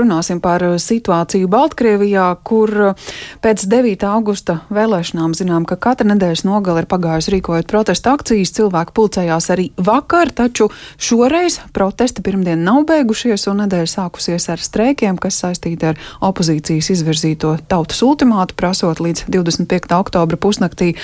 runāsim par uh, situāciju Baltkrievijā, kur uh, pēc 9. augusta vēlēšanām zinām, ka katra nedēļas nogale ir pagājusi rīkojot protesta akcijas. Cilvēki pulcējās arī vakar, taču šoreiz protesti pirmdien nav beigušies un nedēļa sākusies ar streikiem, kas saistīti ar opozīcijas izvirzīto tautas ultimātu, prasot līdz 25. oktobra pusnaktī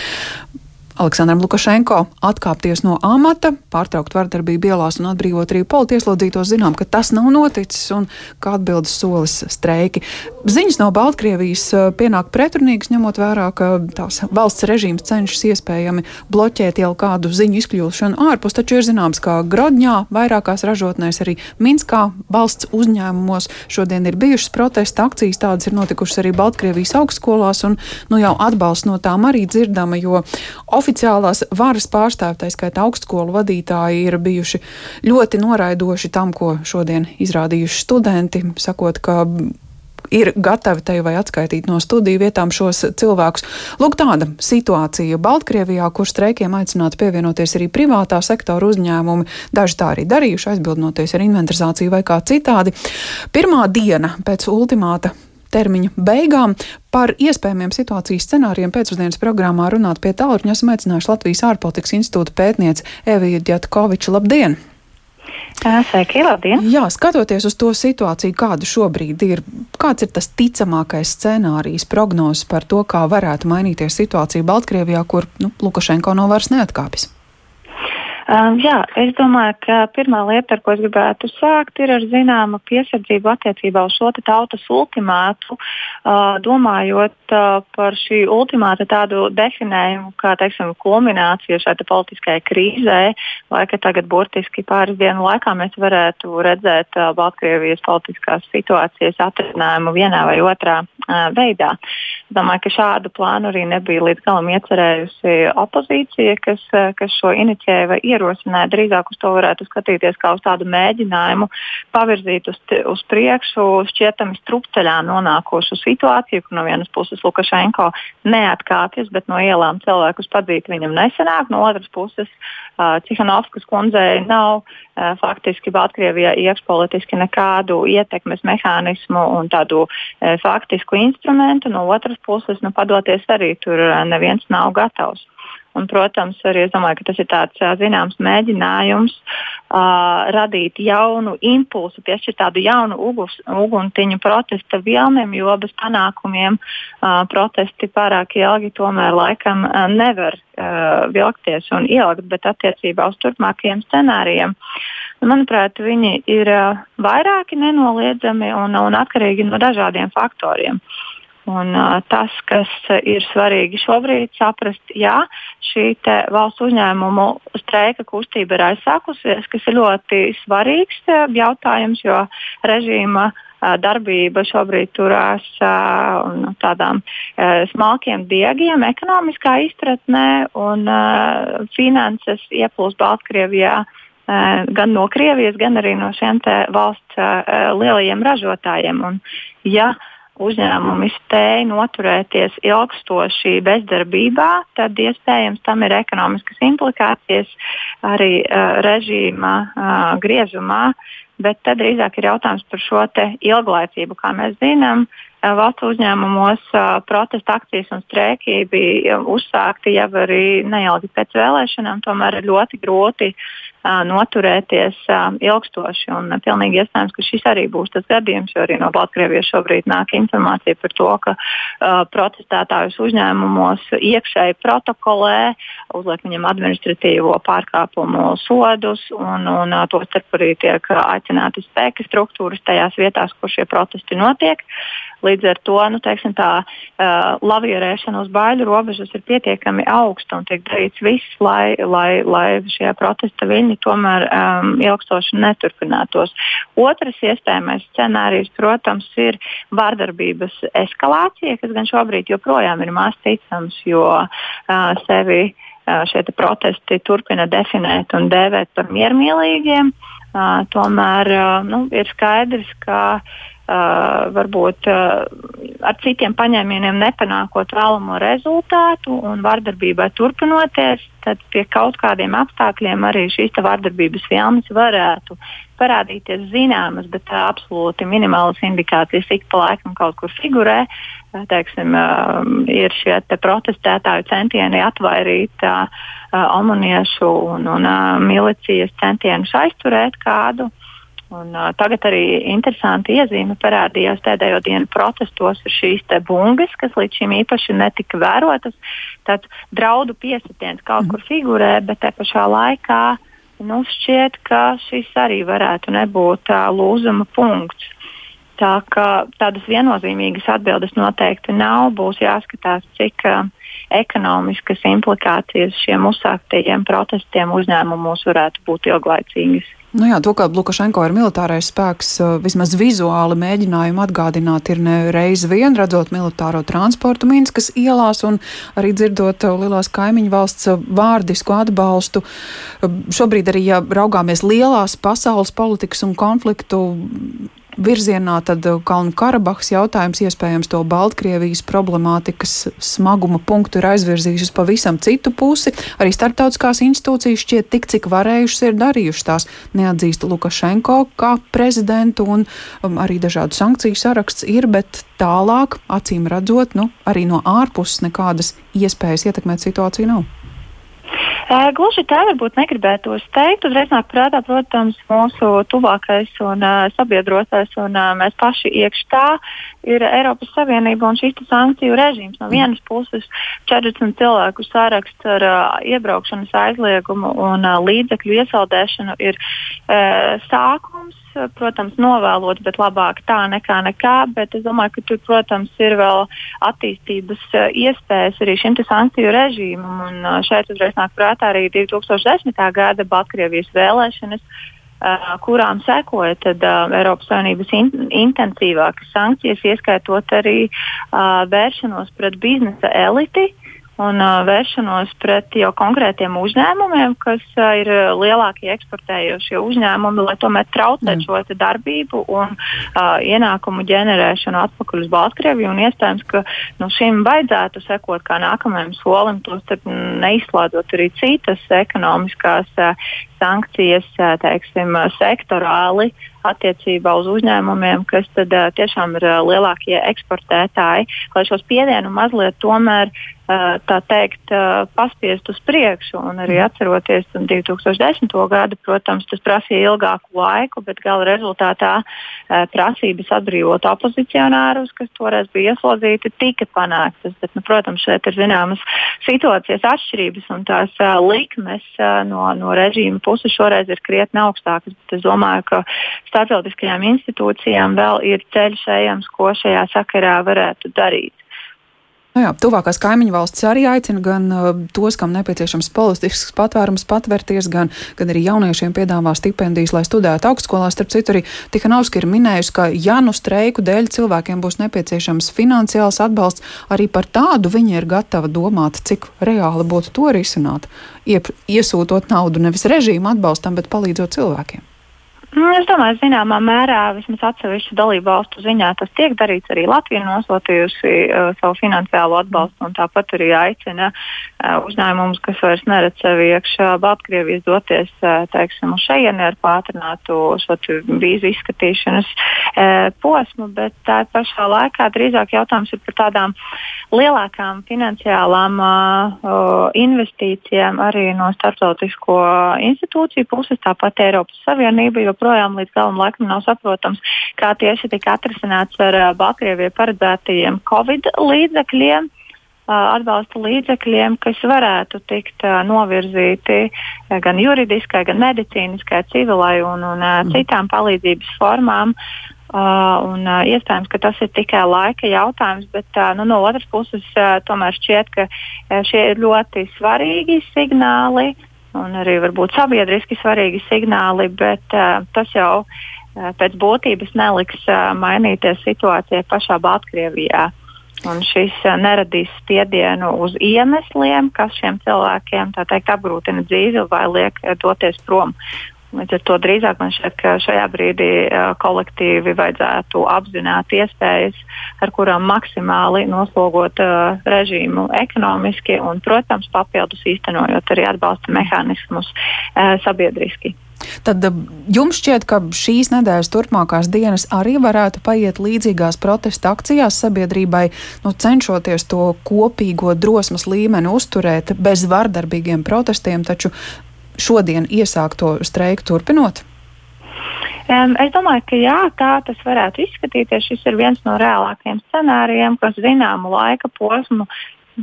Aleksandram Lukašenko atkāpties no amata, pārtraukt vardarbību ielās un atbrīvot arī politieslodzītos, zinām, ka tas nav noticis un kā atbildes solis streiki. Ziņas no Baltkrievijas eh, pienāk pretrunīgas, ņemot vērā, ka tās valsts režīms cenšas iespējami bloķēt jau kādu ziņu izkļūšanu ārpus, taču ir zināms, ka Grodņā, vairākās ražotnēs, arī Minskā valsts uzņēmumos šodien ir bijušas protesta akcijas, tādas ir notikušas arī Baltkrievijas augstskolās, un nu jau atbalsts no tām arī dzirdama, jo oficiāli oficiālās varas pārstāvji, tā skaitā augstskolu vadītāji, ir bijuši ļoti noraidoši tam, ko šodien izrādījuši studenti, sakot, ka ir gatavi te vai atskaitīt no studiju vietām šos cilvēkus. Lūk, tāda situācija Baltkrievijā, kur streikiem aicinātu pievienoties arī privātā sektora uzņēmumi. Daži tā arī darījuši, aizbildnoties ar inventarizāciju vai kā citādi. Pirmā diena pēc ultimāta termiņa beigām. Par iespējamiem situācijas scenārijiem pēcpusdienas programmā runāt pie tālruņa esam aicinājuši Latvijas ārpolitikas institūta pētniece Evija Djatkoviča. Labdien! Sveiki, labdien! Jā, skatoties uz to situāciju, kāda šobrīd ir, kāds ir tas ticamākais scenārijs, prognozes par to, kā varētu mainīties situācija Baltkrievijā, kur nu, Lukašenko no varas neatkāpjas? Um, jā, es domāju, ka pirmā lieta, ar ko es gribētu sākt, ir ar zināmu piesardzību attiecībā uz šo tautas ultimātu, uh, domājot uh, par šī ultimāta tādu definējumu, kā teiksim, kulminācija šai politiskajai krīzē, vai ka tagad burtiski pāris dienu laikā mēs varētu redzēt uh, Baltkrievijas politiskās situācijas atrisinājumu vienā vai otrā uh, veidā. Es domāju, ka šādu plānu arī nebija līdz galam iecerējusi opozīcija, kas, uh, kas šo inicijēja vai ierosināja ierosināja. Drīzāk uz to varētu skatīties kā uz tādu mēģinājumu pavirzīt uz, uz priekšu šķietami strupceļā nonākošu situāciju, kur no vienas puses Lukašenko neatkāpjas, bet no ielām cilvēkus padzīt viņam nesenāk, no otras puses uh, Cihanovskas kundzei nav uh, faktiski Baltkrievijā iekšpolitiski nekādu ietekmes mehānismu un tādu uh, faktisku instrumentu, no otras puses nu, padoties arī tur neviens nav gatavs. Un, protams, arī es domāju, ka tas ir tāds zināms mēģinājums uh, radīt jaunu impulsu, piešķirt tādu jaunu ugus, uguntiņu protesta vilnim, jo bez panākumiem uh, protesti pārāk ilgi tomēr laikam uh, nevar uh, vilkties un ilgt, bet attiecībā uz turpmākajiem scenārijiem. Manuprāt, viņi ir uh, vairāki nenoliedzami un, un atkarīgi no dažādiem faktoriem. Uh, Un, uh, tas, kas ir svarīgi šobrīd, saprast, jā, šī valsts uzņēmumu streika kustība ir aizsākusies, kas ir ļoti svarīgs jautājums, jo režīma uh, darbība šobrīd turās uh, un tādām uh, smalkiem diegiem ekonomiskā izpratnē, un uh, finanses ieplūst Baltkrievijā uh, gan no Krievijas, gan arī no šiem valsts uh, lielajiem ražotājiem. Un, ja uzņēmumi spēj noturēties ilgstoši bezdarbībā, tad iespējams tam ir ekonomiskas implikācijas arī uh, režīma uh, griezumā. Bet tad drīzāk ir jautājums par šo ilglaicību. Kā mēs zinām, uh, valsts uzņēmumos uh, protesta akcijas un streiki bija uzsākti jau arī neilgi pēc vēlēšanām. Tomēr ir ļoti grūti uh, noturēties ilgstoši. Un pilnīgi iespējams, ka šis arī būs tas gadījums, jo arī no Baltkrievijas šobrīd nāk informācija par to, ka uh, protestētājus uzņēmumos iekšēji protokolē, uzliek viņam administratīvo pārkāpumu sodus, un, un to starp arī tiek aicināti spēka struktūras tajās vietās, kur šie protesti notiek. Līdz ar to nu, teiksim, tā uh, lavierēšana uz baiļu robežas ir pietiekami augsta un tiek darīts viss, lai, lai, lai šie protesta viļņi tomēr um, ilgstoši neturpinātos. Otrs iespējamais scenārijs, protams, ir vārdarbības eskalācija, kas gan šobrīd joprojām ir maz ticams, jo uh, sevi uh, šie protesti turpina definēt un dēvēt par miermīlīgiem. Uh, tomēr nu, ir skaidrs, ka varbūt ar citiem paņēmieniem nepanākot vēlamo rezultātu un vardarbībai turpinoties, tad pie kaut kādiem apstākļiem arī šīs vardarbības filmas varētu parādīties zināmas, bet uh, absolūti minimālas indikācijas ik pa laikam kaut kur figurē. Teiksim, ir šie te protestētāju centieni atvairīt omoniešu un, un milicijas centienus aizturēt kādu. Un, uh, tagad arī interesanti iezīme parādījās pēdējo dienu protestos ir šīs bungas, kas līdz šim īpaši netika vērotas. Tad draudu piesitiens kaut kur figurē, bet te pašā laikā nu, šķiet, ka šis arī varētu nebūt uh, lūzuma punkts. Tā kā tādas viennozīmīgas atbildes noteikti nav, būs jāskatās, cik uh, ekonomiskas implikācijas šiem uzsāktajiem protestiem uzņēmumos varētu būt ilglaicīgas. Nu jā, to, ka Lukašenko ir militārais spēks, eh, vismaz vizuāli mēģinājumu atgādināt ir ne reizi vien, redzot militāro transportu Minskas ielās un arī dzirdot eh, lielās kaimiņu valsts eh, vārdisku atbalstu. Šobrīd arī, ja raugāmies lielās pasaules politikas un konfliktu virzienā, tad uh, Kalnu Karabahas jautājums iespējams to Baltkrievijas problemātikas smaguma punktu ir aizvirzījušas pavisam citu pusi. Arī starptautiskās institūcijas šķiet tik, cik varējušas ir darījušas tās. Neatzīst Lukašenko kā prezidentu un um, arī dažādu sankciju saraksts ir, bet tālāk, acīm redzot, nu, arī no ārpuses nekādas iespējas ietekmēt situāciju nav. Gluži tā varbūt negribētos teikt. Uzreiz nāk prātā, protams, mūsu tuvākais un uh, sabiedrotais, un uh, mēs paši iekš tā ir Eiropas Savienība un šis sankciju režīms. No vienas puses 40 cilvēku saraksts ar uh, iebraukšanas aizliegumu un uh, līdzekļu iesaldēšanu ir uh, sākums protams, novēlot, bet labāk tā nekā nekā. Bet es domāju, ka tur, protams, ir vēl attīstības eh, iespējas arī šim sankciju režīmam. Un eh, šeit uzreiz nāk prātā arī 2010. gada Baltkrievijas vēlēšanas. Uh, kurām sekoja tad, uh, Eiropas Savienības in intensīvākas sankcijas, ieskaitot arī uh, vēršanos pret biznesa eliti, un uh, vēršanos pret jau konkrētiem uzņēmumiem, kas uh, ir lielākie eksportējošie uzņēmumi, lai tomēr traucētu šo darbību un uh, ienākumu ģenerēšanu atpakaļ uz Baltkrieviju. Iespējams, ka nu, šim vajadzētu sekot kā nākamajam solim, tostarp neizslēdzot arī citas ekonomiskās uh, sankcijas, uh, teiksim, sektorāli attiecībā uz uzņēmumiem, kas tad, uh, tiešām ir uh, lielākie eksportētāji, lai šo spiedienu mazliet tomēr uh, tā teikt, paspiest uz priekšu. Un arī mm. atceroties 2010. gadu, protams, tas prasīja ilgāku laiku, bet gala rezultātā prasības atbrīvot opozicionārus, kas toreiz bija ieslodzīti, tika panāktas. Bet, nu, protams, šeit ir zināmas situācijas atšķirības un tās likmes no, no režīma puses šoreiz ir krietni augstākas. Bet es domāju, ka starptautiskajām institūcijām vēl ir ceļš ejams, ko šajā sakarā varētu darīt. Nu jā, tuvākās kaimiņu valstis arī aicina gan uh, tos, kam nepieciešams politisks patvērums, patvērties, gan, gan arī jauniešiem piedāvā stipendijas, lai studētu augstskolā. Starp citu, arī Tihanovska ir minējusi, ka ja nu streiku dēļ cilvēkiem būs nepieciešams finansiāls atbalsts, arī par tādu viņa ir gatava domāt, cik reāli būtu to risināt, iesūtot naudu nevis režīmu atbalstam, bet palīdzot cilvēkiem. Nu, es domāju, zināmā mērā vismaz atsevišķu dalību valstu ziņā tas tiek darīts. Arī Latvija nosūtījusi uh, savu finansiālo atbalstu, un tāpat arī aicina uh, uzņēmumus, kas vairs neredz sevi iekšā Baltkrievijas doties uh, teiksim, uz šejieni ar pātrinātu vīzu izskatīšanas uh, posmu, bet tā pašā laikā drīzāk jautājums ir par tādām lielākām finansiālām uh, investīcijām arī no starptautisko institūciju puses, tāpat Eiropas Savienība joprojām līdz galam laikam nav saprotams, kā tieši tika atrisināts ar Baltkrievijai paredzētajiem Covid līdzekļiem atbalsta līdzekļiem, kas varētu tikt novirzīti gan juridiskai, gan medicīniskai, civilai un, un uh, citām palīdzības formām. Uh, un, uh, iespējams, ka tas ir tikai laika jautājums, bet uh, nu, no otras puses uh, tomēr šķiet, ka uh, šie ir ļoti svarīgi signāli, uh, un arī varbūt sabiedriski svarīgi signāli, bet uh, tas jau uh, pēc būtības neliks uh, mainīties situācijai pašā Baltkrievijā. Un šis uh, neradīs spiedienu uz iemesliem, kas šiem cilvēkiem teikt, apgrūtina dzīvi vai liek uh, doties prom. Līdz ar to drīzāk man šķiet, ka šajā brīdī kolektīvi vajadzētu apzināt iespējas, ar kurām maksimāli noslogot uh, režīmu ekonomiski un, protams, papildus īstenojot arī atbalsta mehānismus uh, sabiedriski. Tad jums šķiet, ka šīs nedēļas turpmākās dienas arī varētu paiet līdzīgās protesta akcijās sabiedrībai, nu, cenšoties to kopīgo drosmas līmeni uzturēt bez vardarbīgiem protestiem, taču šodien iesākto streiku turpinot? Um, es domāju, ka jā, tā tas varētu izskatīties. Šis ir viens no reālākajiem scenārijiem, kas zināmu laika posmu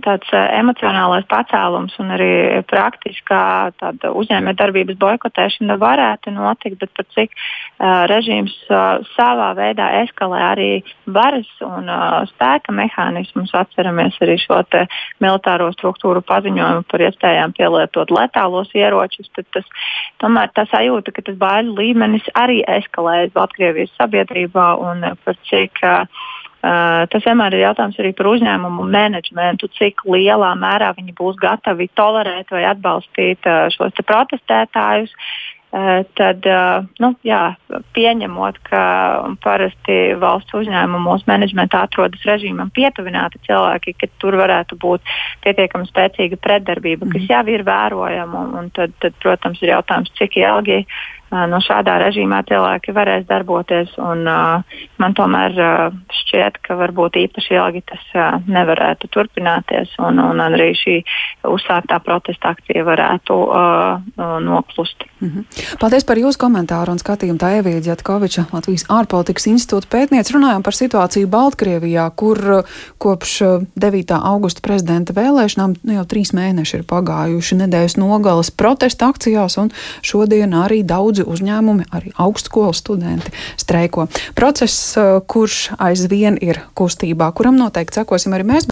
tāds uh, emocionālais pacēlums un arī praktiskā uzņēmējdarbības boikotēšana varētu notikt, bet par cik uh, režīms uh, savā veidā eskalē arī varas un uh, spēka mehānismus. Atceramies arī šo militāro struktūru paziņojumu par iespējām pielietot letālos ieročus. Tas, tomēr tā sajūta, ka tas baiļu līmenis arī eskalējas Baltkrievijas sabiedrībā un par cik Uh, tas vienmēr ir jautājums arī par uzņēmumu menedžmentu, cik lielā mērā viņi būs gatavi tolerēt vai atbalstīt uh, šos protestētājus. Uh, tad, nu, jā, pieņemot, ka parasti valsts uzņēmumos menedžmentā atrodas režīmam pietuvināti cilvēki, ka tur varētu būt pietiekami spēcīga pretdarbība, kas mhm. jau ir vērojama. Un, un tad, tad, protams, ir jautājums, cik ilgi uh, no šādā režīmā cilvēki varēs darboties. Un, uh, man tomēr uh, šķiet, ka varbūt īpaši ilgi tas uh, nevarētu turpināties, un, un arī šī uzsāktā protesta akcija varētu noklust. Mm -hmm. Paldies par jūsu komentāru un skatījumu. Tā Evija Džatkoviča, Latvijas ārpolitikas institūta pētniece, runājām par situāciju Baltkrievijā, kur kopš 9. augusta prezidenta vēlēšanām nu, jau trīs mēneši ir pagājuši nedēļas nogales protesta akcijās, un šodien arī daudz daudzi uzņēmumi, arī augstskolu studenti streiko. Process, uh, kurš aizvien ir kustībā, kuram noteikti sekosim arī mēs.